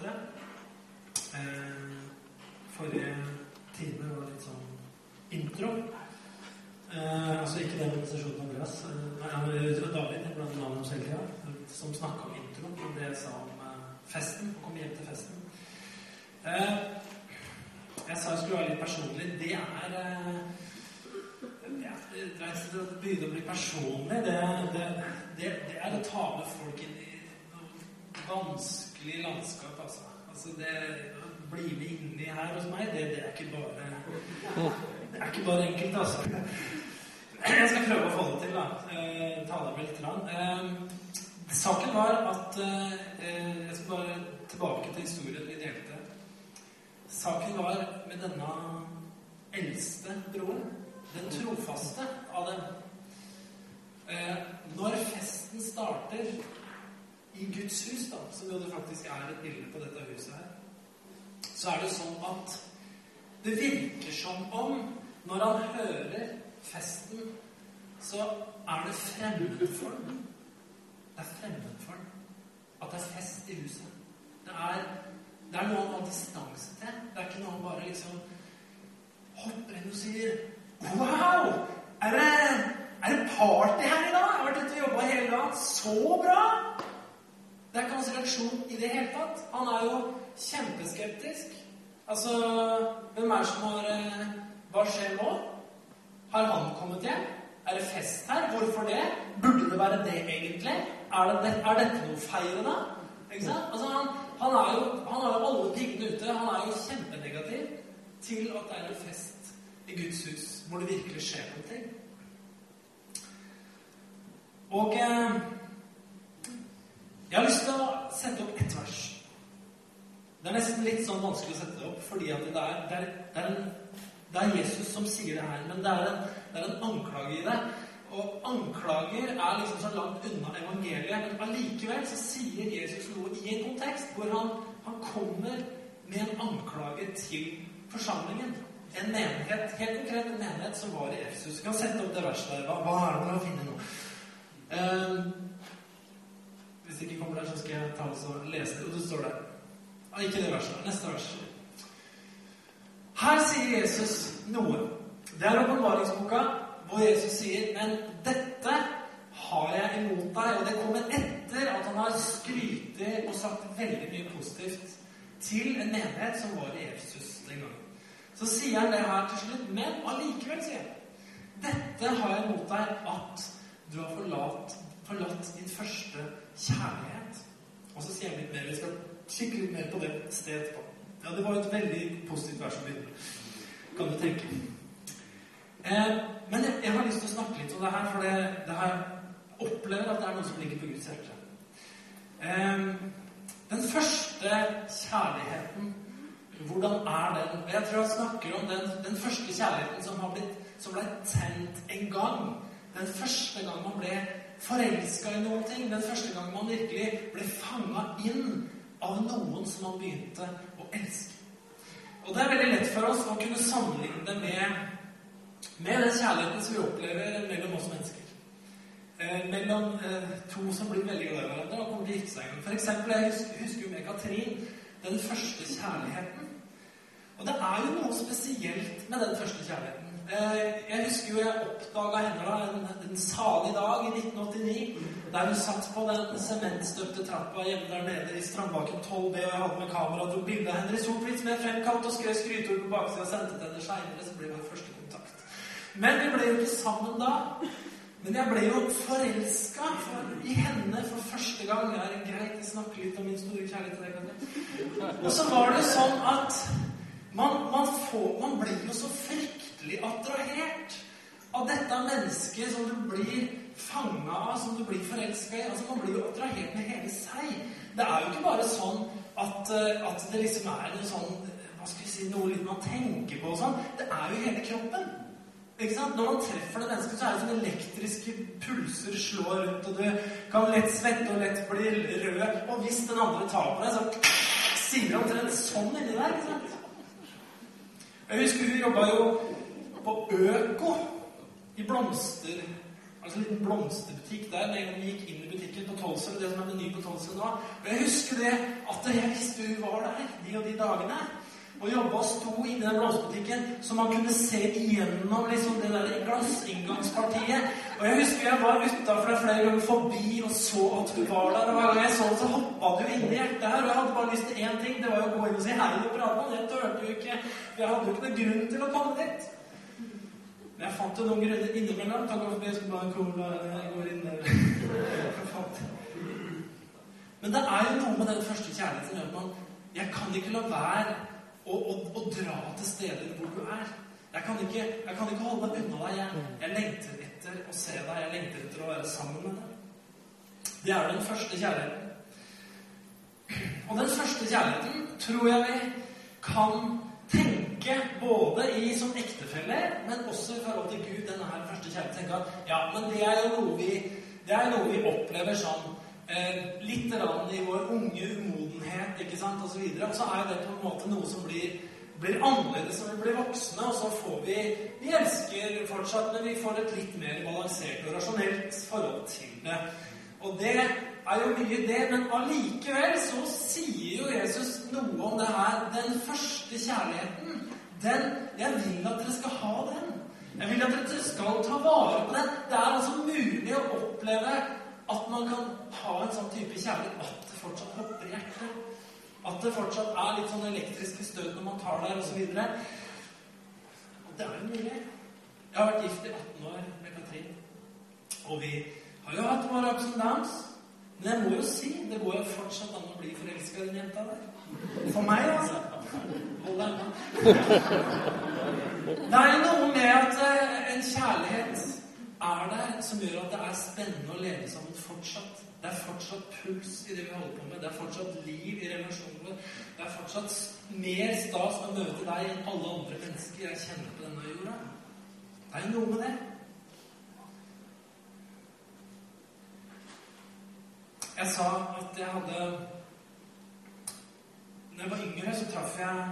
fortsette. Eh, forrige time var litt sånn intro. Eh, altså ikke den organisasjonen Andreas. Eh, nei, David jeg blant navnet hans hele tida. Som snakka om intro. Og det jeg sa om festen. Å komme hjem til festen. Jeg sa jeg skulle være litt personlig. Det er ja, det å å bli personlig. Det, det, det, det er å ta med folk inn i noe vanskelig landskap, altså. altså det, å bli med inni her hos meg, det, det er ikke bare Det er ikke bare enkelt, altså. Jeg skal prøve å få det til, da. Eh, tale med litt. Eh, saken var at eh, Jeg skal bare tilbake til historien vi delte. Saken var med denne eldste broren den trofaste av dem. Eh, når festen starter i Guds hus, da, som jo det faktisk er et bilde på dette huset her, så er det sånn at det virker som om når han hører festen, så er det fremmed for ham. Det er fremmed for ham at det er fest i huset. Det er, det er noe han har distanse til. Det er ikke noe han bare liksom hopper inn og sier Wow! Er det, er det party her i dag? Har vært ute og jobba hele dagen. Så bra! Det er ikke hans reaksjon i det hele tatt. Han er jo kjempeskeptisk. Altså, hvem er det som har eh, Hva skjer nå? Har han kommet hjem? Er det fest her? Hvorfor det? Burde det være det, egentlig? Er, det, er dette noe feirende? Ikke sant? Altså, han, han, er jo, han har jo alle piggene ute. Han er jo kjempenegativ til at det er en fest i Guds hus hvor det virkelig skjer noe. Og eh, jeg har lyst til å sette opp ett vers. Det er nesten litt sånn vanskelig å sette det opp, fordi det er, det er, det er, en, det er Jesus som sier det her, men det er, en, det er en anklage i det. Og anklager er liksom så langt unna evangeliet, men allikevel så sier Jesus noe i en kontekst hvor han, han kommer med en anklage til forsamlingen. En menighet, helt konkret en menighet som var i Efsus. Vi kan sette opp det verset der. Hva, hva er det man finner nå? Uh, hvis det ikke kommer der, så skal jeg ta og lese det. Og det står der. Ah, ikke det verset. Neste vers. Her sier Jesus noe. Det er åpenbaringsboka hvor Jesus sier Men dette har jeg imot deg. Og det kommer etter at han har skrytt og sagt veldig mye positivt til en menighet som var i Efsus den gangen. Så sier han det her til slutt. Men allikevel, sier han, dette har jeg imot deg at du har forlatt, forlatt din første kjærlighet. Og så sier jeg litt mer. Vi skal kikke litt mer på det stedet etterpå. Ja, det var et veldig positivt vers å begynne Kan du tenke. Eh, men jeg, jeg, har lyst til å snakke litt om det her, for det, det her opplever at det er noe som ligger på Guds hjerte. Eh, den første kjærligheten hvordan er den? Jeg tror jeg snakker om den, den første kjærligheten som, har blitt, som ble tent en gang. Den første gang man ble forelska i noen ting. Den første gang man virkelig ble fanga inn av noen som man begynte å elske. Og det er veldig lett for oss å kunne sammenligne det med, med den kjærligheten som vi opplever mellom oss mennesker. Eh, mellom eh, to som blir veldig glad i hverandre og kommer til å gifte seg. For eksempel, jeg husker, husker jo med Katrin den første kjærligheten. Og det er jo noe spesielt med den første kjærligheten. Jeg husker jo jeg oppdaga henne da en, en salig dag i 1989. Der hun satt på den sementstøpte trappa hjemme der nede i Strandbakken 12B, og jeg hadde med kamera og tok bilde av henne i sort-hvitt med fremkalt og skrev skryteord på baksida og sendte til henne seinere, så ble vi første kontakt. Men vi ble jo ikke sammen da. Men jeg ble jo forelska i henne for første gang. Det er greit, jeg snakker litt om min store kjærlighet til deg. Og så var det sånn at man, man, får, man blir jo så fryktelig attrahert av dette mennesket som du blir fanga av, som du blir forelska i. Altså, man blir jo attrahert med hele seg. Det er jo ikke bare sånn at, at det liksom er noe sånn hva skal vi si, noe litt man tenker på og sånn. Det er jo hele kroppen. Ikke sant? Når man treffer det mennesket, så er det sånn elektriske pulser slår rundt, og du kan lett svette og lett bli rød. Og hvis den andre tar på deg, så sier det omtrent sånn inni der. ikke sant? Jeg husker hun jobba jo på Øko i blomster Altså en liten blomsterbutikk der gang vi gikk inn i butikken på Tolsrud. Det som er meny på Tolsrud nå. Og jeg husker det at jeg visste hun var der de og de dagene. Og jobba og sto inni den blomsterbutikken så man kunne se igjennom liksom det der glassinngangspartiet. Og jeg husker jeg var utafor flere ganger forbi og så at hun var der. Og hver gang jeg så henne, så hoppa det jo inn i hjertet her. Og jeg hadde bare lyst til én ting. Det var jo å gå inn og si hei og prate. Det turte jo ikke. Jeg hadde jo ikke noen grunn til å komme dit. Men jeg fant jo noen grunner innimellom. Takk for jeg skulle bare cola. Jeg går inn der. Men det er jo noe med den første kjærligheten at man Jeg kan ikke la være å, å, å dra til steder hvor du er. Jeg kan ikke, jeg kan ikke holde meg unna deg. Jeg, jeg lengter etter å se deg. Jeg lengter etter å være sammen med deg. Det er den første kjærligheten. Og den første kjærligheten tror jeg vi kan tenke både i som ektefeller, men også i forhold til Gud, denne her første kjærligheten. Tenke at ja, men det er jo noe vi, det er noe vi opplever sånn eh, litt i vår unge umodenhet, ikke sant, osv. Og, og så er jo det på en måte noe som blir, blir annerledes når vi blir voksne, og så får vi Vi elsker fortsatt, men vi får et litt mer balansert og rasjonelt forhold til det. Og det er jo mye det, men allikevel så sier jo Jesus noe om det her. Den første kjærligheten, den Jeg vil at dere skal ha den. Jeg vil at dere skal ta vare på den. Det er altså mulig å oppleve at man kan ha en sånn type kjærlighet at det fortsatt hopper i hjertet. At det fortsatt er litt sånn elektriske støt når man tar der, osv. Det er jo mulig. Jeg har vært gift i 18 år med Katrin. Og vi har jo hatt våre ups and downs. Men jeg må jo si det går jo fortsatt an å bli forelska i den jenta der. For meg, altså. Hold deg unna. Det er jo noe med at eh, en kjærlighet er der som gjør at det er spennende å leve sammen fortsatt. Det er fortsatt puls i det vi holder på med. Det er fortsatt liv i relasjonen vår. Det er fortsatt mer stas å møte deg enn alle andre mennesker jeg kjenner på denne jorda. Det er jo noe med det. Jeg sa at jeg hadde Når jeg var yngre, så traff jeg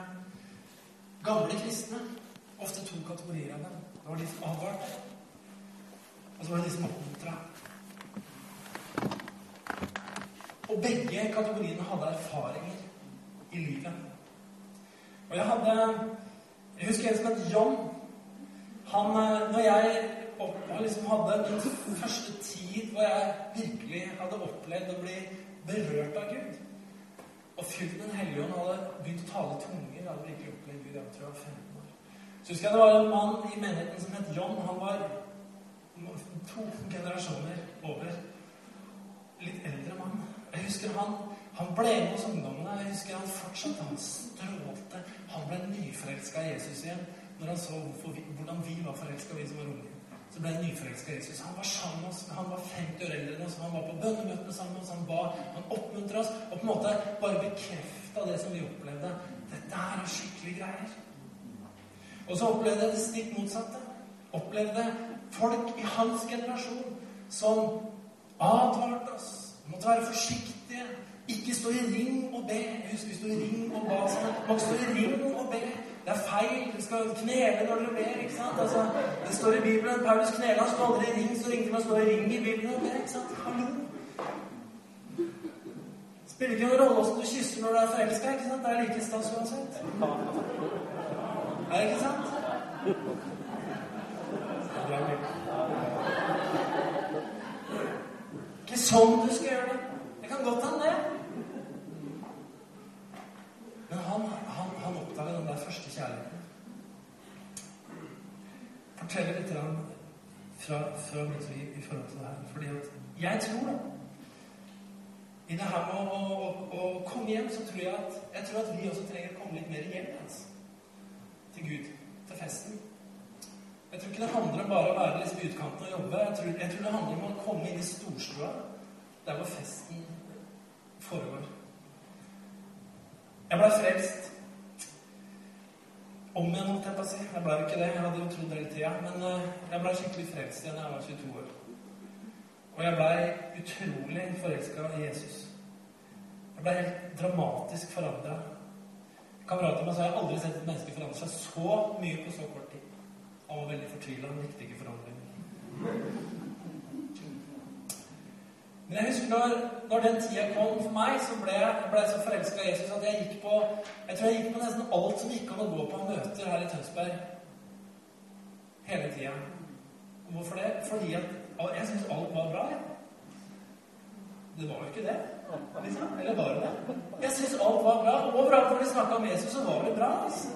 gamle kristne. Ofte to kategorier av dem. Det var som advarte, og så var det de som oppmuntra. Og begge kategoriene hadde erfaringer i livet. Og jeg hadde Jeg husker en som het John. Han, eh, når jeg jeg liksom hadde min første tid hvor jeg virkelig hadde opplevd å bli berørt av Gud. Og fylt Den hellige ånd hadde begynt å tale tunger. Jeg hadde virkelig opplevd Gud. Jeg tror jeg var 15 år. Så husker jeg det var en mann i menigheten som het John. Han var to generasjoner over. Litt eldre mann. Jeg husker han, han ble med hos ungdommene. Jeg husker han fortsatt Han strålte. Han ble nyforelska i Jesus igjen når han så vi, hvordan vi var forelska, vi som var unge så ble jeg nyforelska i Jesus. Han var sammen med oss. Han var 50 år eldre enn oss. Han var på bønnemøtene sammen med oss. Han ba, han oppmuntra oss og på en måte bare bekrefta det som vi opplevde. Dette her er skikkelig greier. Og så opplevde jeg det stikk motsatte. Opplevde folk i hans generasjon som advarte oss. Måtte være forsiktige. Ikke stå i ring og be. Husk, vi sto i ring og ba sammen. Man stå i ring og be. Det er feil. Du skal knele når dere ber. ikke sant? Altså, det står i Bibelen Paulus knela. Sto aldri i ring, så ringte man stå i ring i Bibelen. Det, ikke sant? Hallo! Spiller ikke noen rolle åssen du kysser når du er forelska. Det er like stas uansett. Er det ikke sant? Ikke sånn du skal gjøre det. Det kan godt hende, det. Men han, han, han oppdaga den der første kjærligheten. Forteller litt fra, fra mitt liv i forhold til det her. Fordi at jeg tror da I det her med å, å, å, komme hjem, så tror jeg at jeg tror at vi også trenger å komme litt mer hjem altså. til Gud. Til festen. Jeg tror ikke det handler om bare å være liksom i utkanten og jobbe. Jeg tror, jeg tror det handler om å komme inn i storstua, der hvor festen foregår. Jeg ble frelst. Om igjen, holdt jeg på å si. Jeg ble ikke det. Jeg hadde jo trodd hele tida. Men uh, jeg ble skikkelig frelst igjen da jeg var 22 år. Og jeg blei utrolig forelska i Jesus. Jeg blei helt dramatisk forandra. Kamerater meg har jeg aldri sett et menneske forandre seg så mye på så kort tid. Han var veldig fortvila. Han likte ikke forandring. Men jeg husker når, når den tida kom for meg, så ble jeg, ble så forelska i Jesus at jeg gikk på jeg tror jeg gikk på nesten alt som gikk an å gå på møter her i Tønsberg. Hele tida. Hvorfor det? Fordi at jeg syns alt var bra. Det var jo ikke det. Liksom. Eller var det det? Jeg syns alt var bra. Overalt hvor de snakka om Jesus, så var det bra. altså.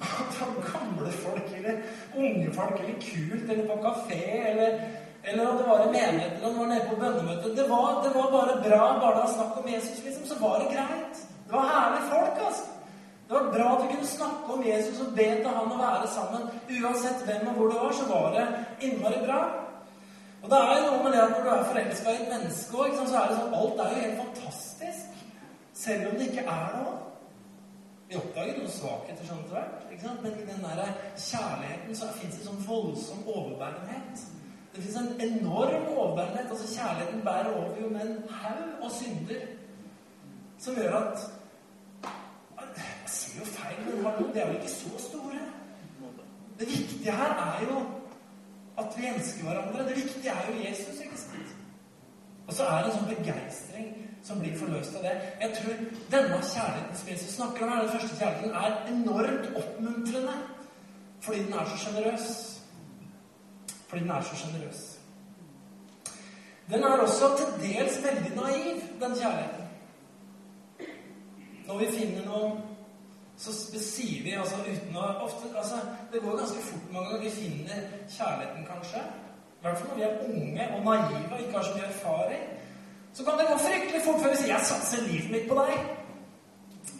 At gamle folk eller unge folk eller kult eller på kafé eller eller om det var i menigheten, eller om var nede på bønnemøtet. Det var, det var bare bra. Bare det var snakk om Jesus, liksom, så var det greit. Det var herlige folk, altså. Det var bra at vi kunne snakke om Jesus og be til han å være sammen. Uansett hvem og hvor det var, så var det innmari bra. Og det er jo noe med det at når du er forelska i et menneske òg, så er det sånn Alt er jo helt fantastisk. Selv om det ikke er noe. Vi oppdager noen svakheter sånn etter hvert. Men i den der kjærligheten så fins det sånn voldsom overbærenhet. Det fins en enorm overbærenhet. altså Kjærligheten bærer over jo med en haug av synder som gjør at Jeg sier jo feil, men det er jo ikke så store. Det viktige her er jo at vi elsker hverandre. Det viktige er jo Jesus. ikke sant? Og så er det en sånn begeistring som blir forløst av det. Jeg tror denne kjærligheten som Jesus snakker om, den første kjærligheten, er enormt oppmuntrende fordi den er så sjenerøs. Fordi den er så sjenerøs. Den er også til dels veldig naiv, den kjærligheten. Når vi finner noe så sier vi altså uten å ofte, altså, Det går ganske fort mange ganger. Vi finner kjærligheten, kanskje. I hvert fall når vi er unge og naive og ikke har så mye erfaring. Så kan det gå fryktelig fort før vi sier 'Jeg satser livet mitt på deg'.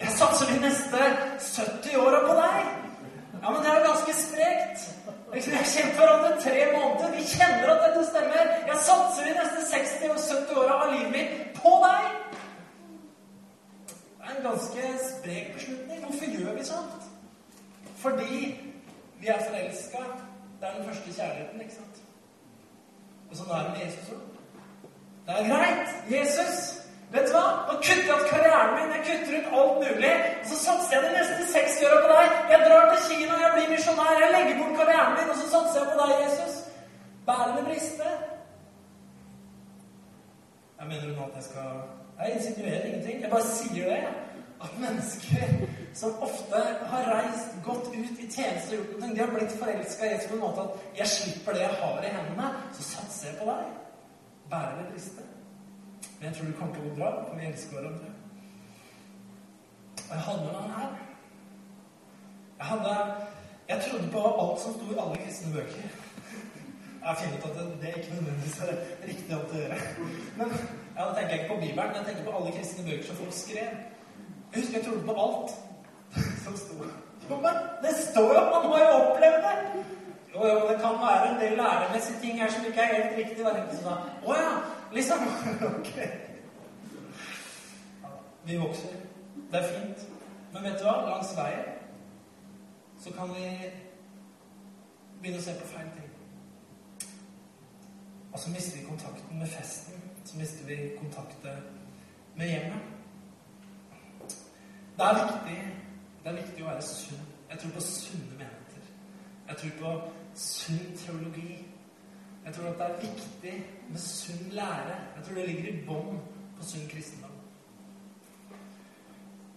'Jeg satser de neste 70 åra på deg'. Ja, men det er jo ganske sprekt. Vi har kjent hverandre tre måneder. Vi kjenner at dette stemmer. Jeg satser de neste 60 og 70 åra av livet mitt på deg. Er en ganske sprek beslutning. Hvorfor gjør vi sånt? Fordi vi er forelska. Det er den første kjærligheten, ikke sant? Og sånn er det med Jesus òg. Det er greit. Jesus Vet du hva? Nå kutter jeg ut karrieren min, jeg kutter ut alt mulig. Og så satser jeg de neste 60 åra på deg. Jeg drar til Kina, jeg blir misjonær. Jeg legger bort karrieren min, og så satser jeg på deg, Jesus. Bærende briste. Jeg mener nå at jeg skal Jeg insinuerer ingenting. Jeg bare sier det. At mennesker som ofte har reist gått ut i tjeneste og gjort noe, de har blitt forelska i Jesus på en måte at 'jeg slipper det jeg har i hendene, så satser jeg på deg'. Bærende briste. Men jeg tror det kommer til å gå bra, for vi elsker hverandre. Og jeg hadde med han her. Jeg hadde Jeg trodde på alt som sto i alle kristne bøker. Jeg har funnet ut at det, det er ikke nødvendigvis er riktig å gjøre. Men ja, Da tenker jeg ikke på Bibelen, men jeg tenker på alle kristne bøker som folk skrev. Jeg husker jeg trodde på alt som sto. Men det står jo! Man har jo opplevd det! Jo, jo, det kan være en del læremessige ting her som ikke er helt riktig. Å ja, Liksom. ok. Vi vokser. Det er fint. Men vet du hva? Langs veien så kan vi begynne å se på feil ting. Og så mister vi kontakten med festen. Så mister vi kontakten med hjemmet. Det er viktig det er viktig å være sunn. Jeg tror på sunne menigheter. Jeg tror på sunn teologi. Jeg tror at det er viktig med sunn lære. Jeg tror det ligger i bånn på sunn kristendom.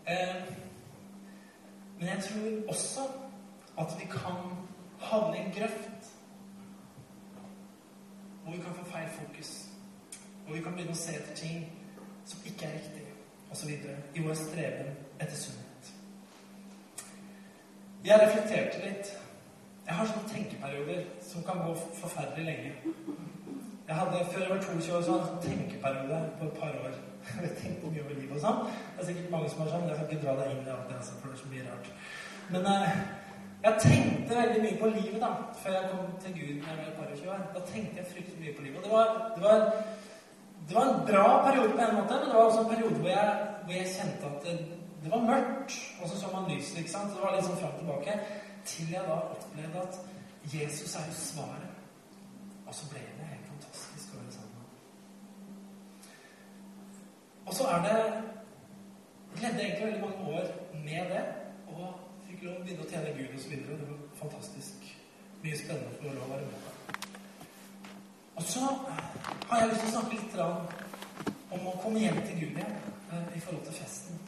Eh, men jeg tror også at vi kan havne i en grøft hvor vi kan få feil fokus. Hvor vi kan begynne å se etter ting som ikke er riktig, osv. i vår streben etter sunnhet. Jeg reflekterte litt jeg har sånne tenkeperioder som kan gå forferdelig lenge. Jeg hadde, Før jeg var 22 år, så hadde en tenkeperiode på et par år. Jeg tenkte mye over livet og sånn. Det er sikkert mange som har sånn. Jeg skal ikke dra deg inn i alt det, altså, for det er så mye rart. Men eh, jeg tenkte veldig mye på livet da, før jeg kom til Gud da jeg var et par og tjue år. Da tenkte jeg fryktelig mye på livet. Og det var, det var, det var en bra periode på en måte, men det var også en periode hvor jeg, hvor jeg kjente at det, det var mørkt. Og så så man lyset, ikke sant. Det var litt sånn fram tilbake. Til jeg da opplevde at Jesus er jo svaret. Og så ble det helt fantastisk å være sammen med Og så er det levde egentlig veldig mange år med det. Og fikk lov å begynne å tjene Gud osv. Det var fantastisk mye spennende for å være med på. Og så har jeg lyst til å snakke litt om å komme hjem til Gud igjen eh, i forhold til festen.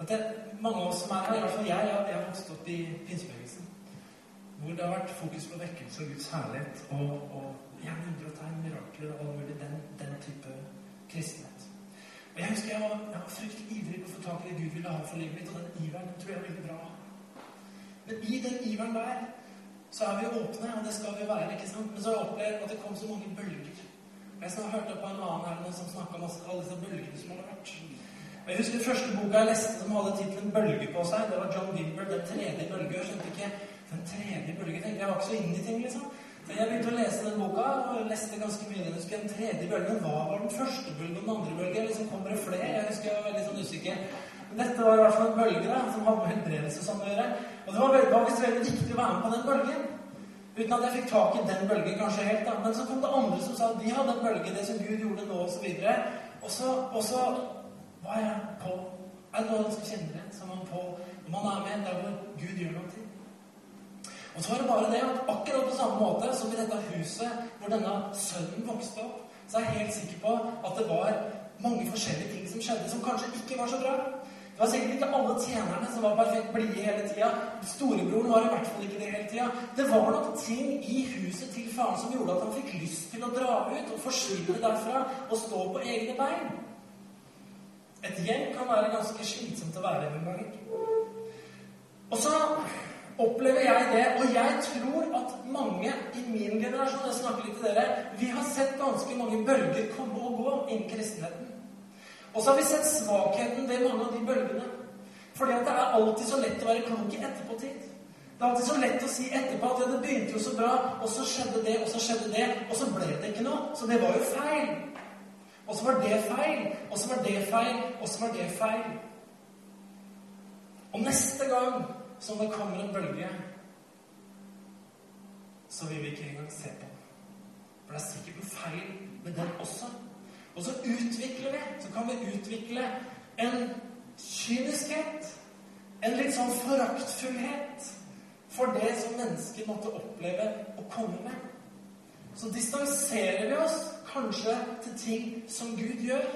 At det, mange av oss som er her, i hvert fall jeg, jeg, jeg har vokst opp i pinsebevegelsen. Hvor det har vært fokus på vekkelse og Guds herlighet og, og gjerne undertegn, mirakler og mulig den, den type kristenhet. Og Jeg husker jeg var, jeg var fryktelig ivrig på å få tak i det Gud ville ha for livet mitt, og den iveren tror jeg er veldig bra. Men i den iveren der så er vi åpne, og det skal vi være. ikke sant? Men så har jeg opplevd at det kom så mange bølger. Jeg har hørt opp på en annen her som snakka om alle disse bølgene som har vært. Og Jeg husker første boka jeg leste som hadde tittelen 'Bølge' på seg. Det var John Gilbert, 'Den tredje bølge'. Jeg skjønte ikke den tredje bølge. Jeg var ikke så inne i ting, liksom. Så jeg begynte å lese den boka, og leste ganske mye. Jeg husker den tredje bølgen. Hva var den første bølgen den andre bølgen? Liksom Kommer det flere? Jeg husker jeg var veldig sånn usikker. Men dette var i hvert fall en bølge da, som hadde med helbredelse som å gjøre. Og det var, visst veldig viktig å være med på den bølgen. Uten at jeg fikk tak i den bølgen kanskje helt. da. Men så kom det andre som sa at de hadde en bølge, det som Gud gjorde nå, osv. Og så, og så var jeg på Er det noen som kjenner det? Som man på Når man er med der hvor Gud gjør noe til. Og så var det bare det at akkurat på samme måte som i dette huset hvor denne sønnen vokste opp, så er jeg helt sikker på at det var mange forskjellige ting som skjedde, som kanskje ikke var så bra. Det var sikkert ikke alle tjenerne som var perfekt blide hele tida. Storebroren var i hvert fall ikke det hele tida. Det var nok ting i huset til faren som gjorde at han fikk lyst til å dra ut og forsvinne derfra og stå på egne bein. Et hjem kan være ganske slitsomt å være i noen ganger. Og så opplever jeg det, og jeg tror at mange i min generasjon jeg snakker litt til dere, vi har sett ganske mange bølger komme og gå innen kristenheten. Og så har vi sett svakheten ved mange av de bølgene. Fordi at det er alltid så lett å være klok i etterpåtid. Det er alltid så lett å si etterpå at det begynte jo så bra, og så skjedde det, og så skjedde det, og så ble det ikke noe. Så det var jo feil. Og så var det feil, og så var det feil, og så var det feil. Og neste gang som det kommer en bølge, så vil vi ikke engang se på. For det er sikkert noe feil med den også. Og så utvikler vi, så kan vi utvikle en kyniskhet. En litt sånn foraktfullhet for det som mennesker måtte oppleve å komme med. Så distanserer vi oss kanskje til ting som Gud gjør.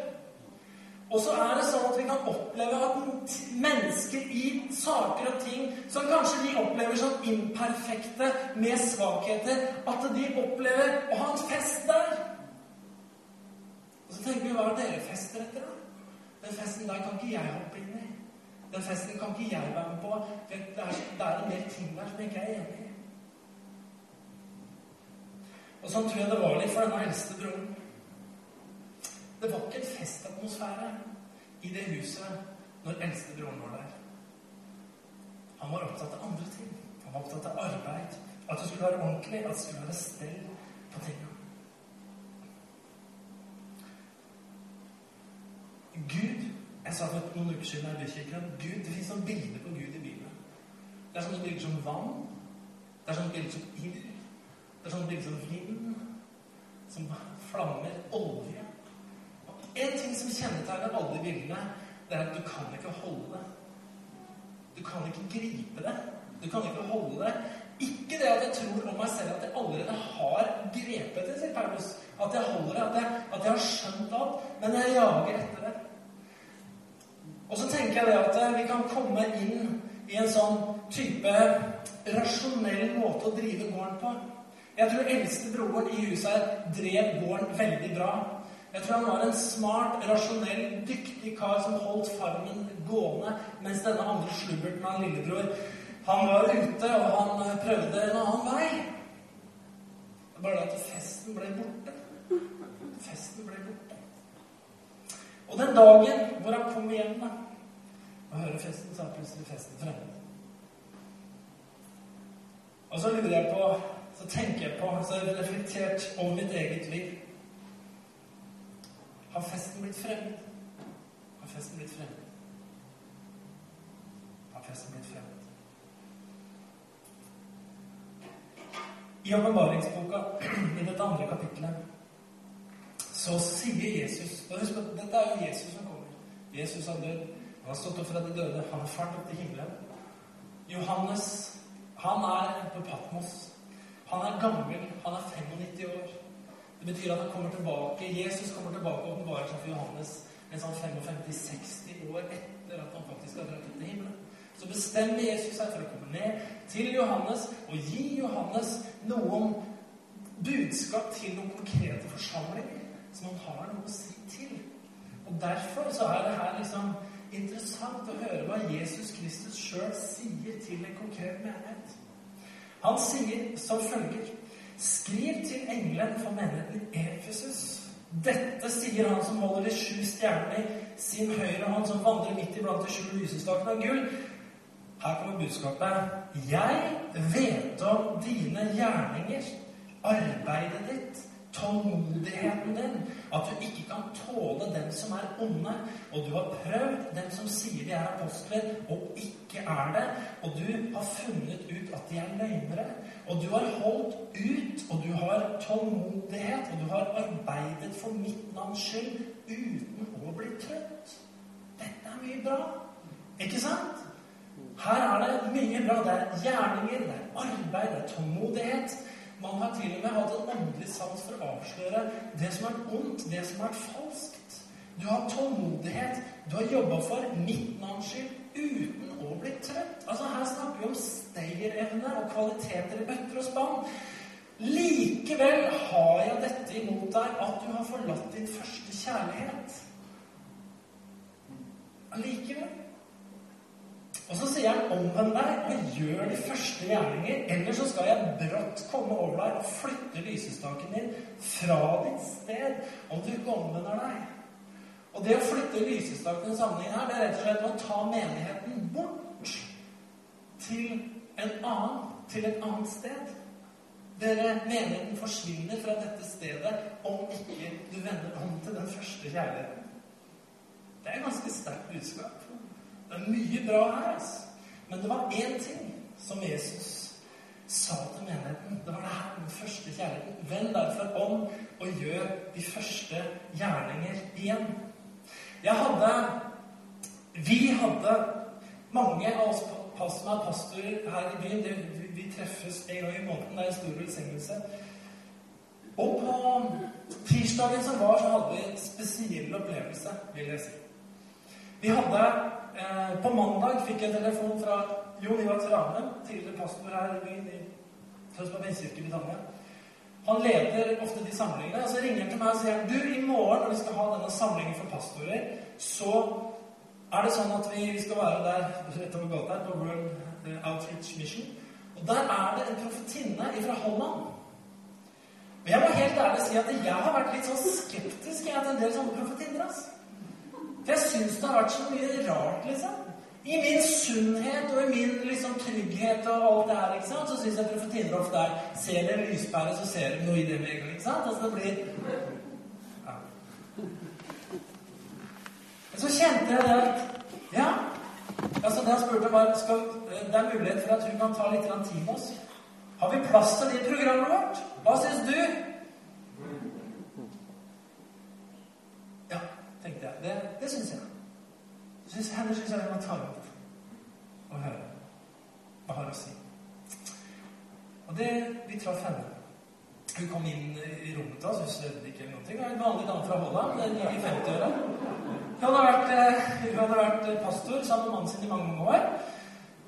Og så er det sånn at vi kan oppleve at mennesker i saker og ting som kanskje de opplever som imperfekte, med svakheter, at de opplever å ha en fest der. Og så tenker vi hva er dere fester etter, da? Den festen der kan ikke jeg hoppe inn i. Den festen kan ikke jeg være med på. Det er, det er en del ting der som jeg ikke er enig i. Og sånn tror jeg det var litt for denne eldste broren. Det var ikke en festatmosfære i det huset når eldstebroren var der. Han var opptatt av andre ting. Han var opptatt av arbeid. At det skulle være ordentlig, at det skulle være stell på tingene. Gud Jeg sa for noen uker siden i Bykirken Gud, det fins noen bilder på Gud i Bibelen. Det er sånne bilder som vann. Det er sånne bilder som ild. Det er sånne bilder som vind. Som flammer. Olje. Og en ting som kjennetegner alle bildene, det er at du kan ikke holde det. Du kan ikke gripe det. Du kan ikke holde det. Ikke det at jeg tror om meg selv at jeg allerede har grepet det, sier Paulus. At jeg holder det, at jeg, at jeg har skjønt alt. Men jeg jager etter det. Og så tenker jeg det at eh, vi kan komme inn i en sånn type rasjonell måte å drive gården på. Jeg tror eldste broren i huset her drev gården veldig bra. Jeg tror han var en smart, rasjonell, dyktig kar som holdt farmen gående, mens denne andre slubberten av lillebror, han var ute, og han eh, prøvde en annen vei. Bare det at festen ble borte. Festen ble borte. Og den dagen hvor han kom hjem da, og hører festen, så er plutselig festen fremmed. Og så lurer jeg på, så tenker jeg på, så har jeg reflektert over mitt eget liv. Har festen blitt fremmed? Har festen blitt fremmed? Har festen blitt fremmed? I åpenbaringsboka, i dette andre kapitlet, så sier Jesus og husk at Dette er jo Jesus som kommer. Jesus har dødd. Han har stått opp fra de døde. Han har fart opp til himmelen. Johannes, han er på Patmos. Han er gammel. Han er 95 år. Det betyr at han kommer tilbake, Jesus kommer tilbake og åpenbarer seg for Johannes en sånn 55-60 år etter at han faktisk har dratt opp til himmelen. Så bestemmer Jesus seg for å komme ned til Johannes og gi Johannes noen budskap til noen konkrete forsamlinger som han har noe å si til. Og Derfor så er det her liksom interessant å høre hva Jesus Kristus sjøl sier til en konkret menighet. Han sier som følger Skriv til engelen for menigheten Efesus. Dette sier han som holder de sju stjernene i sin høyre hånd, som vandrer midt iblant de sju lysestakene av gull. Her kommer budskapet. Jeg vet om dine gjerninger, arbeidet ditt, tålmodigheten din, at du ikke kan tåle dem som er onde, og du har prøvd dem som sier de er apostler, og ikke er det, og du har funnet ut at de er løgnere, og du har holdt ut, og du har tålmodighet, og du har arbeidet for mitt navns skyld uten å bli trøtt. Dette er mye bra, ikke sant? Her er det mye bra. Det er gjerninger, det er arbeid, det er tålmodighet. Man har til og med hatt en åndelig sans for å avsløre det som er ondt, det som er falskt. Du har tålmodighet. Du har jobba for mitt navns skyld uten å bli trøtt. Altså Her snakker vi om stayerevne og kvaliteter i bøtter og spann. Likevel har jeg dette imot deg, at du har forlatt din første kjærlighet. Allikevel. Og så sier han omvend deg og gjør de første gjerninger, eller så skal jeg brått komme over deg og flytte lysestaken din fra ditt sted om du ikke omvender deg. Og det å flytte lysestaken i sammenhengen her, det er rett og slett å ta menigheten bort til en annen, til et annet sted. Dere menigheten forsvinner fra dette stedet om ikke du vender om til den første kjærligheten. Det er et ganske sterkt budskap. Det er mye bra her, altså. Men det var én ting som Jesus sa til menigheten. Det var det her den første kjærligheten. Vend derfor om og gjør de første gjerninger igjen. Jeg hadde Vi hadde mange av oss som er pastorer her i byen. Det, vi, vi treffes en gang i måneden. Det er en stor velsignelse. Og på tirsdagen som var, så hadde vi en spesiell opplevelse, vil jeg si. Vi hadde eh, På mandag fikk jeg telefon fra Jon Ivar Trane, tidligere pastor her i byen i Tønsberg Vindkirke i Britannia. Han leder ofte de samlingene. og Så ringer han til meg og sier du, i morgen når vi skal ha denne samlingen for pastorer, så er det sånn at vi, vi skal være der rett over gata på World eh, Outreach Mission. Og der er det en profetinne fra Holland. Men jeg må helt ærlig si at jeg har vært litt sånn skeptisk til en del sånne profetinner. altså. For jeg syns det har vært så mye rart, liksom. I min sunnhet og i min liksom, trygghet og alt det her, ikke sant, så syns jeg profetier ofte er Ser dere lyspære, så ser dere noe i det en gang. ikke sant? Altså det blir ja. Så kjente jeg det at Ja. altså Det jeg spurte, var skal, Det er mulighet for at hun kan ta litt tid med oss. Har vi plass til det i programmet vårt? Hva syns du? Ja, tenkte jeg. Det, det syns jeg. Synes, henne syns jeg vi må ta opp og høre hva har å si. Og det, Vi traff henne. Hun kom inn i rommet oss, hun svevde ikke eller noe. Hun er en vanlig dame fra Holland, i 50-åra. Hun, hadde vært, hadde vært pastor sammen med mannen sin i mange, år.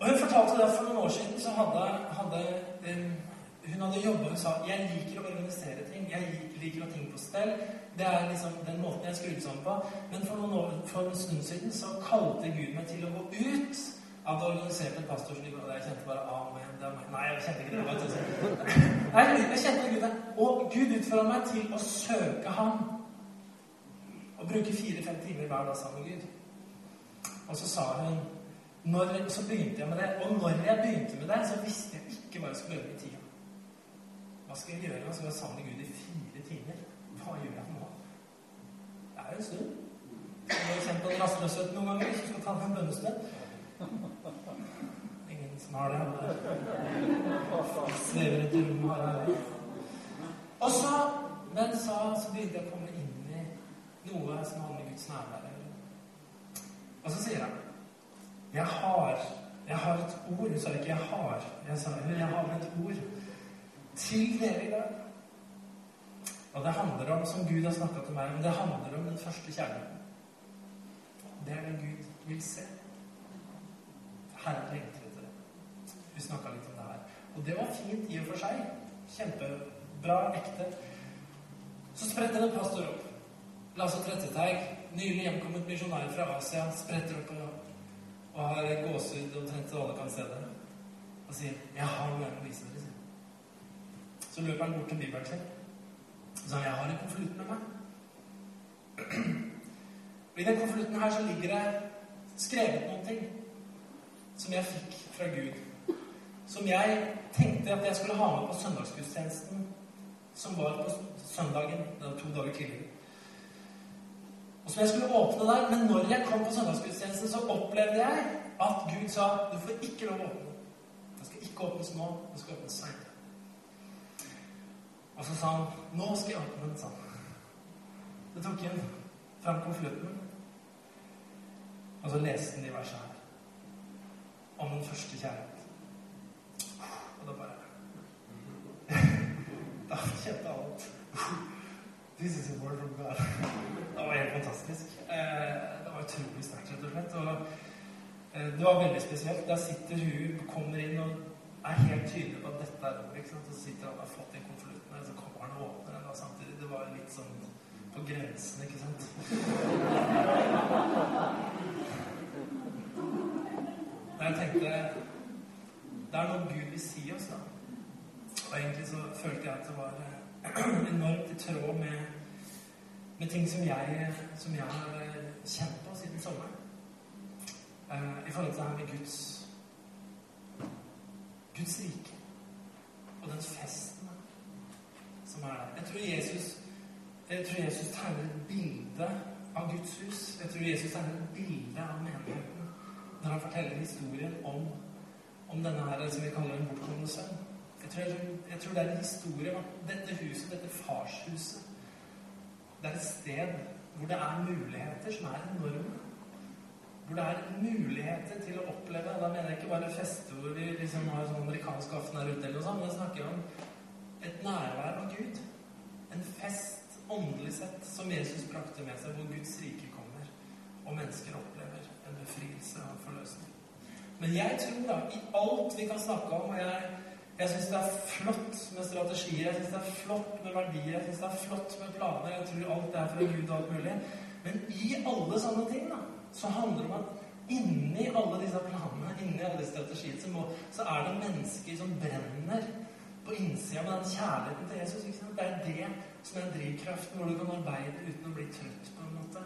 Og hun fortalte det for noen år siden så hadde, hadde um, hun hadde jobba og sa jeg liker å organisere ting. Jeg liker å og ting på stell. Det er liksom den måten jeg skrudd sammen på. Men for, noen år, for en stund siden så kalte Gud meg til å gå ut av det organiserte pastorsliv. Og jeg kjente bare Amen. Det er. Nei, jeg kjente ikke det. Nei, jeg kjente Gud Og Gud utfordra meg til å søke Ham. Og bruke fire-fem timer hver dag sammen med Gud. Og så sa hun når, Så begynte jeg med det. Og når jeg begynte med det, så visste jeg ikke hva jeg skulle gjøre med tida. Hva skal jeg gjøre? Hva skal være sammen med Gud i. Hva gjør jeg nå? Det er jo en stund. Jeg kjent på rastløshet noen ganger hvis du skal ta en bønnestund. Ingen som har det. Svever et rom her. Og så, men så, så begynte jeg å komme inn i noe som handler om Guds nærvær. Og så sier han Jeg har jeg har et ord. Hun sa ikke 'jeg har'. Jeg sa 'jeg har et ord' til dere i dag. Og det handler om, som Gud har snakka til meg om, det handler om den første kjærligheten. Det er det Gud vil se. Herren lengter etter det. Vi snakka litt om det her. Og det var fint i og for seg. Kjempebra, ekte. Så spretter en pastor opp. Lasse Tretteteig, nylig hjemkommet misjonær fra Asia, spretter opp og, og har gåsehud omtrent så alle kan se det. Og sier 'Jeg har noe å vise dere'. Så løper han bort til bibelen sin. Så sa han 'Jeg har en konvolutt med meg'. Og I den konvolutten her så ligger det skrevet noen ting som jeg fikk fra Gud. Som jeg tenkte at jeg skulle ha med på søndagsgudstjenesten som var på søndagen. Det var to dager tidligere. Og som jeg skulle åpne der. Men når jeg kom på søndagsgudstjenesten, så opplevde jeg at Gud sa du får ikke lov å åpne. Det skal ikke åpnes nå. Det skal åpnes seinere. Og så sa han 'Nå skal jeg åpne den', sa han. Så tok han fram konvolutten, og så leste han de versene her om den første kjærlighet. Og da bare Da kjente jeg alt. This is a word from God. Det var helt fantastisk. Eh, det var utrolig sterkt, rett og slett. Og eh, det var veldig spesielt. Der sitter hun, kommer inn og er helt tydelig på at dette er ordet. sant? Så sitter han og har fått en konvolutten, og åpner den. da samtidig Det var litt sånn på grensen, ikke sant? Men jeg tenkte Det er noe Gud vil si oss, da. Og egentlig så følte jeg at det var enormt i tråd med, med ting som jeg, som jeg har kjent på siden sommeren. I forhold til det her med Guds Guds rike og den festen som er der. Jeg tror Jesus jeg tror Jesus tegner et bilde av Guds hus. Jeg tror Jesus tegner et bilde av menigheten når han forteller historien om, om denne her, som vi kaller en bortkomne sønn. Jeg tror, jeg tror, det er en historie om dette huset, dette farshuset, det er et sted hvor det er muligheter som er enorme. Hvor det er muligheter til å oppleve Da mener jeg ikke bare feste hvor vi liksom har sånn amerikansk aften her ute, eller noe sånt, men jeg snakker om et nærvær av Gud. En fest, åndelig sett, som Jesus brakte med seg, hvor Guds rike kommer, og mennesker opplever en befrielse og en forløsning. Men jeg tror da, i alt vi kan snakke om og Jeg, jeg syns det er flott med strategier, jeg syns det er flott med verdier, jeg syns det er flott med planer, jeg tror alt er fra Gud og alt mulig. Men i alle sånne ting, da så handler det om at inni alle disse planene, inni alle disse strategiene, så, må, så er det mennesker som brenner på innsida med den kjærligheten til Jesus. Ikke sant? Det er det som er drivkraften, hvor du kan arbeide uten å bli trøtt, på en måte.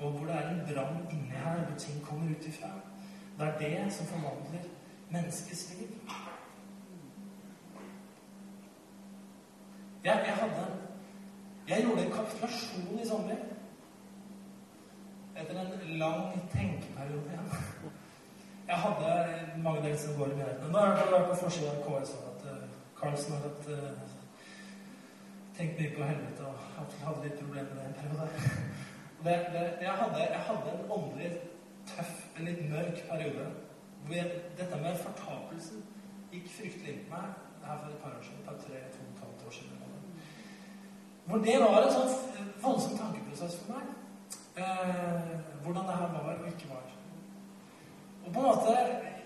Og hvor det er en brann inni her, hvor ting kommer ut ifra. Det er det som forvandler menneskets liv. Jeg, jeg hadde Jeg gjorde en kapitulasjon i sommer etter en lang tenkeperiode. Jeg hadde mange deler som går i menighetene. Nå har jeg vært på forsida av KS Carlsen har hatt uh, tenkt mye på helvete og hadde litt problemer med det en periode. Det, det, jeg, hadde, jeg, hadde, en åndelig tøff, en litt mørk periode hvor jeg, dette med fortapelsen gikk fryktelig inn på meg. Det her for et par år siden. Par tre, to, to, to år siden. Hvor det var en sånn voldsom tankeprosess for meg eh, hvordan det her var og ikke var. Og på en måte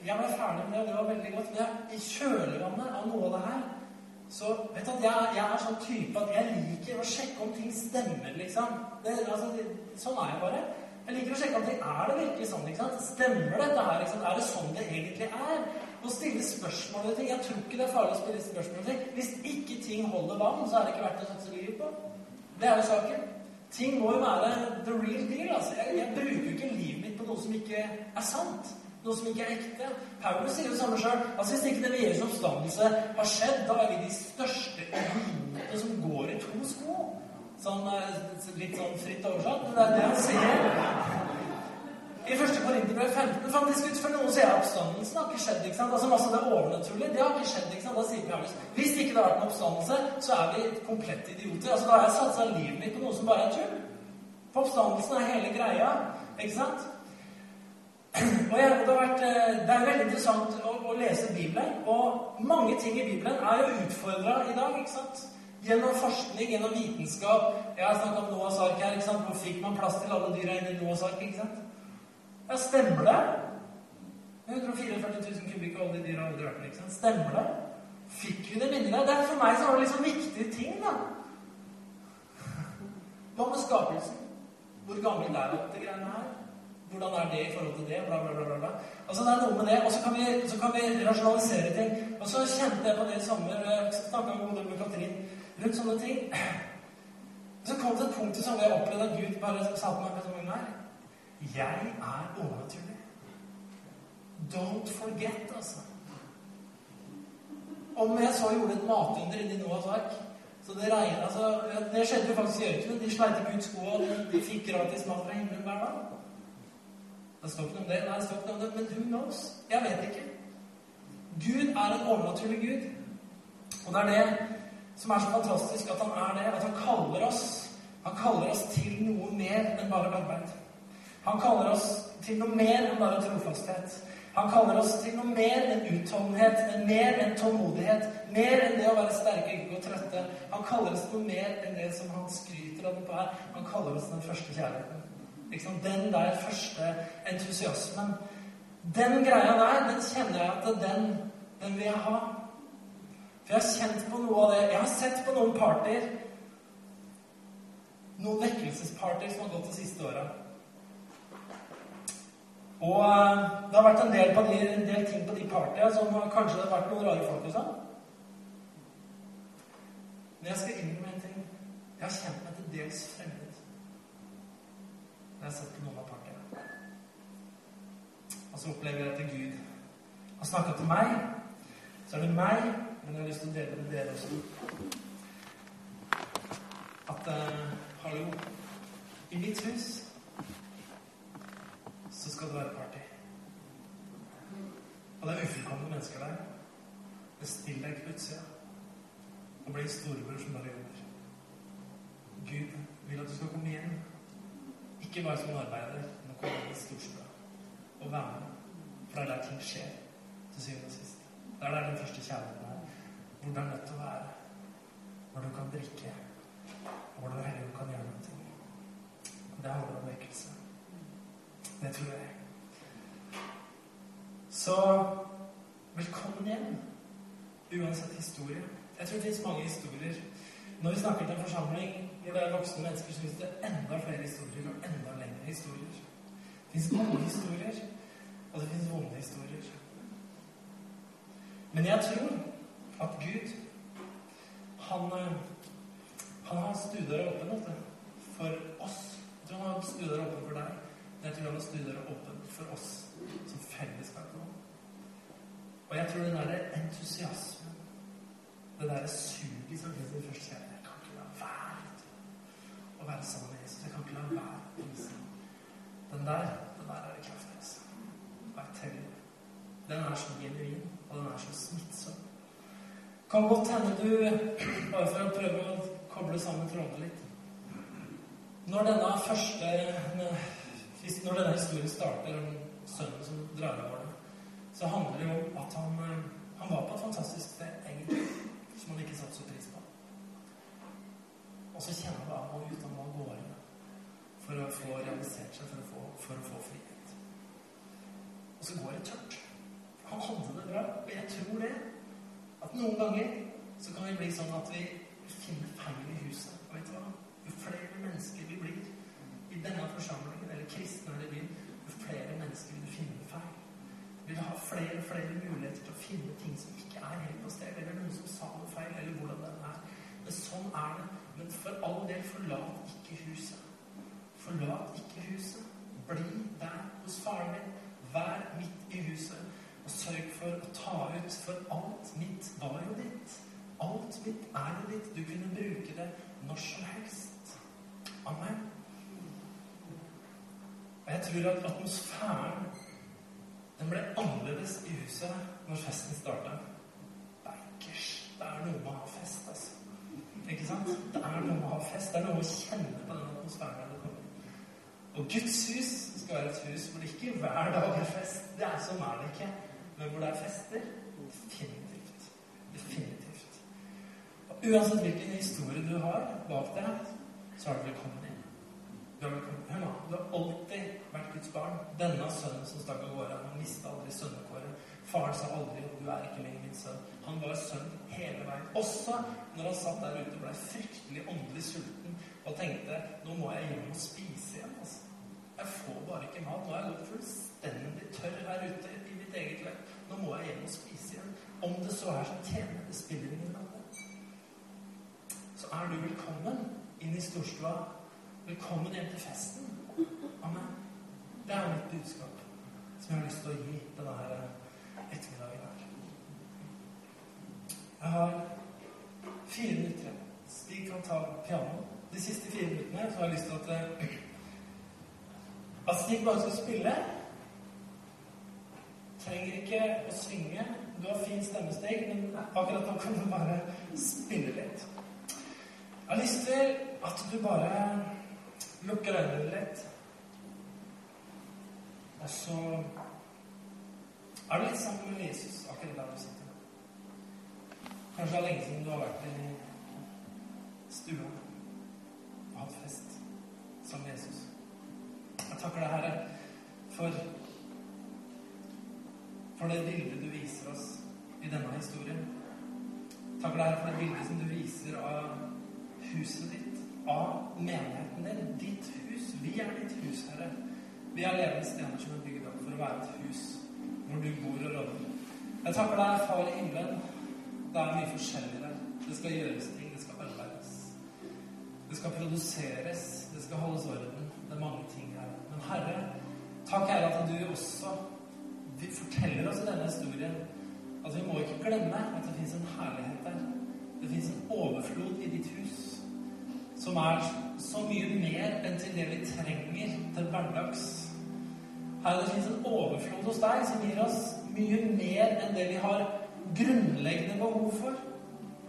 Jeg ble ferdig med det, og det var veldig godt. Men i kjølvannet av noe av det her så vet du at jeg, jeg, er sånn type at jeg liker å sjekke om ting stemmer, liksom. Det, altså, det, sånn er jeg bare. Jeg liker å sjekke om ting er det virkelig sånn. ikke sant? Stemmer dette her? Liksom? Er det sånn det egentlig er? Å stille spørsmål ved ting. Jeg tror ikke det er farlig å stille spørsmål ved ting. Hvis ikke ting holder vann, så er det ikke verdt å satse livet på. Det er jo saken. Ting må jo være the real deal. altså. Jeg, jeg bruker ikke livet mitt på noe som ikke er sant. Noe som ikke er ekte. Paulus sier det samme sjøl. Altså, hvis ikke det ved Jesu oppstandelse har skjedd, da er vi de største idiotene som går i to sko. Sånn, eh, litt sånn fritt oversatt. Men det er det han sier. I første Korinterbrev 15 faktisk for noen sier oppstandelsen har ikke skjedd. ikke sant? Altså masse det overnaturlige, det har ikke skjedd. ikke sant? Da sier Paulus hvis ikke det har vært en oppstandelse, så er vi komplette idioter. Altså Da har jeg satsa livet mitt på noe som bare er tull. For oppstandelsen er hele greia. ikke sant? Og jeg, det, har vært, eh, det er veldig interessant å, å, lese Bibelen. Og mange ting i Bibelen er jo utfordra i dag. ikke sant? Gjennom forskning, gjennom vitenskap Jeg har snakket om Noahs ark her. ikke sant? Hvor fikk man plass til alle dyra inni Noahs ark? ikke sant? Ja, stemmer det? 144 000 kubikk og alle de dyra aldri vært med. ikke sant? Stemmer det? Fikk vi det der? Det er For meg så var det liksom viktige ting, da. Hva med skapelsen? Hvor gammel er dette det greiene her? Hvordan er det i forhold til det? Bla, bla, bla. bla. Altså, det er noe med det. Og så kan, kan vi rasjonalisere ting. Og så kjente jeg på det i sommer Jeg snakka med Katrin rundt sånne ting. Så kom det et punkt i sommer jeg opplevde at Gud bare sa til meg som Nei, jeg er overnaturlig. Don't forget, altså. Om jeg så gjorde et matunder inni Noahs ark så det regnet, altså, det skjedde jo faktisk i ørkenen. De sleit ikke ut skoa, de fikk gratis mat fra himmelen hver dag. Det står ikke noe om det. Nei, det står ikke noe om det, men who knows? Jeg vet ikke. Gud er en overnaturlig Gud. Og det er det som er så fantastisk, at han er det. At han kaller oss Han kaller oss til noe mer enn bare arbeid. Han kaller oss til noe mer enn bare trofasthet. Han kaller oss til noe mer enn utholdenhet, enn mer enn tålmodighet, mer enn det å være sterke ikke gå trøtte. Han kaller oss noe mer enn det som han skryter av på her. Han kaller oss den første kjærligheten. Liksom den der første entusiasmen. Den greia der, den kjenner jeg at den, den vil jeg ha. For jeg har kjent på noe av det. Jeg har sett på noen parter. Noen vekkelsesparter som har gått de siste åra. Og eh, det har vært en del, de, en del ting på de partyene som kanskje det har vært noen rare folk hos. Men jeg skal innrømme en ting. Jeg har kjent meg til dels fremmed når jeg sett på noen av partyene. Og så opplever jeg at Gud har snakka til meg. Så er det meg men jeg har lyst til å dele med dere også at uh, Hallo. I mitt hus så skal det være party. Og det er ufullkomne mennesker der. Det stiller deg på utsida. Og blir storebror som bare jobber. Gud vil at du skal komme igjen. Ikke bare som en arbeider, men komme inn i storstua og være med. For det er der ting skjer til syvende og sist. Det er der den første kjærligheten hvor det er nødt til å være. Hvor du kan drikke, og hvor du heller kan gjøre noe. Det handler om vekkelse. Det tror jeg. Så velkommen hjem. Uansett historie. Jeg tror det fins mange historier. Når vi snakker til en forsamling hvor det er voksne mennesker, syns det det enda flere historier og enda lengre historier. Det fins gode historier, og det fins vonde historier. Men jeg tror at Gud han, eh, han har stuedøra åpen for oss. Jeg tror han har studier åpne for deg. Jeg tror han har studier åpne for oss som fellesskap. Og jeg tror den derre entusiasmen, det derre suget som finnes i første å være sammen med Jesus. Jeg kan ikke la være å vise Den der, den der er det kraft i. Altså. Jeg. Den er så genuin, og den er så smittsom. Kan godt hende du, bare for å prøve å koble sammen trådene litt Når denne første Når denne historien starter om sønnen som drar av gårde, så handler det om at han, han var på et fantastisk sted, egentlig, som han ikke satte så pris. Og så kjenner han bare han ut, må av gårde for å få realisert seg, for å få, for å få frihet. Og så går det tørt. Han hadde det bra, og jeg tror det. At noen ganger så kan vi bli sånn at vi finner feil i huset. Og vet du hva? Jo flere mennesker vi blir i denne forsamlingen, eller kristne eller byen, jo flere mennesker vil du finne feil. Du vil ha flere og flere muligheter til å finne ting som ikke er helt på sted, eller noen som sa noe feil, eller hvordan det er. Men sånn er det. Men for all del, forlat ikke huset. Forlat ikke huset. Bli der hos faren min. Vær midt i huset. Og sørg for å ta ut, for alt mitt var jo ditt. Alt mitt er jo ditt. Du kunne bruke det når som helst. Amen. Og jeg tror at atmosfæren den ble annerledes i huset når festen starta. Bankers. Det er noe med å ha fest. Ikke sant? Det er noe å ha fest. Det er noe å kjenne på den atmosfæren. Og Guds hus skal være et hus hvor det ikke hver dag er fest. Det er sånn er det ikke. Men hvor det er fester definitivt. Definitivt. Og uansett hvilken historie du har bak deg, så er du velkommen inn. Du er velkommen. Hør du har alltid vært Guds barn. Denne sønnen som stakk av gårde, han mista aldri sønnekåret. Faren sa aldri 'Du er ikke lenger min sønn'. Han var sønn hele veien. Også når han satt der ute og ble fryktelig åndelig sulten og tenkte 'Nå må jeg hjem og spise igjen'. altså. Jeg får bare ikke mat. Nå har jeg gått fullstendig tørr her ute i mitt eget løp. Nå må jeg hjem og spise igjen. Om det så er som tjener, det spiller ingen. Så er du velkommen inn i storstua. Velkommen hjem til festen. Amen. Det er mitt budskap som jeg har lyst til å gi denne ettermiddagen. Jeg har fire minutter. Stig kan ta piano. De siste fire minuttene så har jeg lyst til at eh, at Stig bare skal spille. Trenger ikke å synge. Du har fin stemmesteg, men akkurat nå kan du bare spille litt. Jeg har lyst til at du bare lukker øynene litt. Og så er du litt sammen med Jesus akkurat der du sitter. Kanskje det er lenge siden du har vært i stua og hatt fest som Jesus. Jeg takker deg, Herre, for, for det bildet du viser oss i denne historien. Takker deg, Herre, for det bildet som du viser av huset ditt, av menigheten din, ditt hus. Vi er ditt hus, Herre. Vi er levende stener som er bygd opp for å være et hus hvor du bor og råder. Jeg takker deg, Far i himmelen. Det er mye forskjellig der. Det skal gjøres ting, det skal arbeides. Det skal produseres, det skal holdes orden. Det er mange ting her. Men Herre, takk Herre at du også forteller oss denne historien at vi må ikke glemme at det fins en herlighet der. Det fins en overflod i ditt hus som er så mye mer enn til det vi trenger til hverdags. Herre, det fins en overflod hos deg som gir oss mye mer enn det vi har grunnleggende behov for.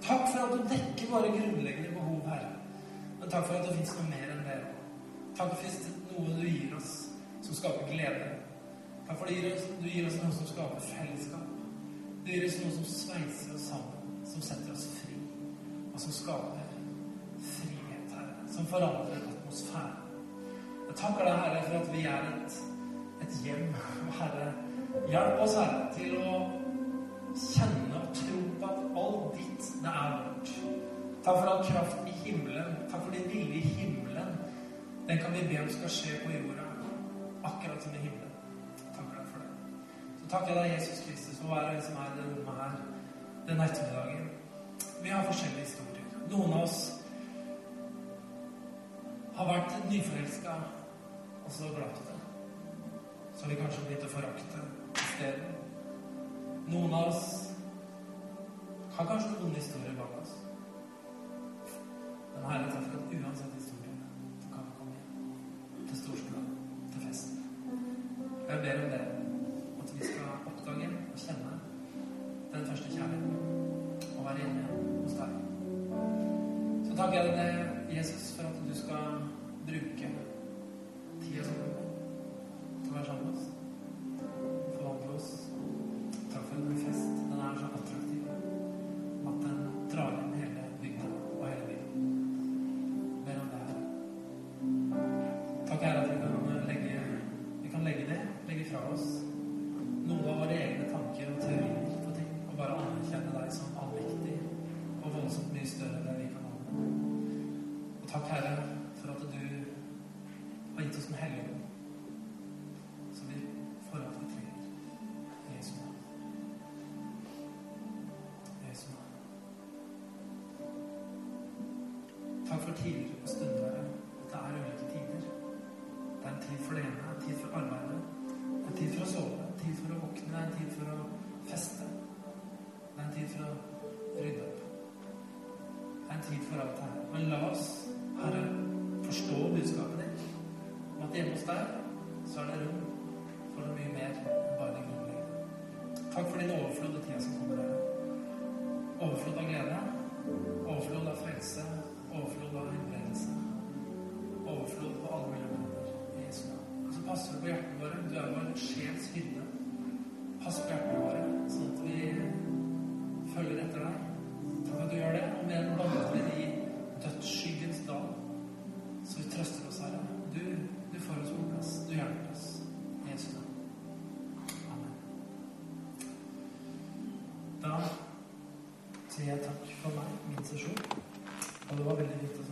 Takk for at du dekker våre grunnleggende behov, Herre. Men takk for at det fins noe mer enn det. Takk for at det noe du gir oss som skaper glede. Takk for at du gir oss noe som skaper fellesskap. Du gir oss noe som sveiser oss sammen, som setter oss fri, og som skaper frihet, Herre. Som forandrer atmosfæren. Jeg takker deg, Herre, for at vi er et, et hjem. Herre, hjelp oss, Herre, til å kjenne og tro på at alt ditt, det er vårt. Takk for all kraft i himmelen. Takk for din vilje i himmelen. Den kan vi be om skal skje på jorda, akkurat som i himmelen. Takk for det. Så takker jeg deg, Jesus Kristus, for hver en som er i det rommet her denne ettermiddagen. Vi har forskjellige historier. Noen av oss har vært nyforelska og så glemt det. Så vi kanskje blitt å forakte isteden. Noen av oss har kanskje noen historier bak oss. Men Herre, takk at uansett Og stunder, Herre. At det er ulike tider. Det er en tid for det ene, en tid for arbeidet, en tid for å sove, en tid for å våkne, en tid for å feste. Det er en tid for å rydde opp. Det er en tid for alt her. Men la oss, Herre, forstå budskapet ditt. Om at hjemme hos deg så er det rom for noe mye mer enn bare det grunnleggende. Takk for din overflod og tida som kommer, Herre. Overflod av glede, overflod av frelse, dypere innlevelse. Overflod på alle mulige måter. I Jesu navn. Og så på hjertene våre. Du er vår sjels hyrde. Pass på hjertene våre, sånn at vi følger etter deg. Takk for at du gjør det. Og med den vandrer i dødsskyggens dal. Så vi trøster oss, Herre. Du, du får oss på plass. Du hjelper oss. I Jesu navn. Amen. Da sier jeg takk for meg, min sesjon. Og det var veldig viktig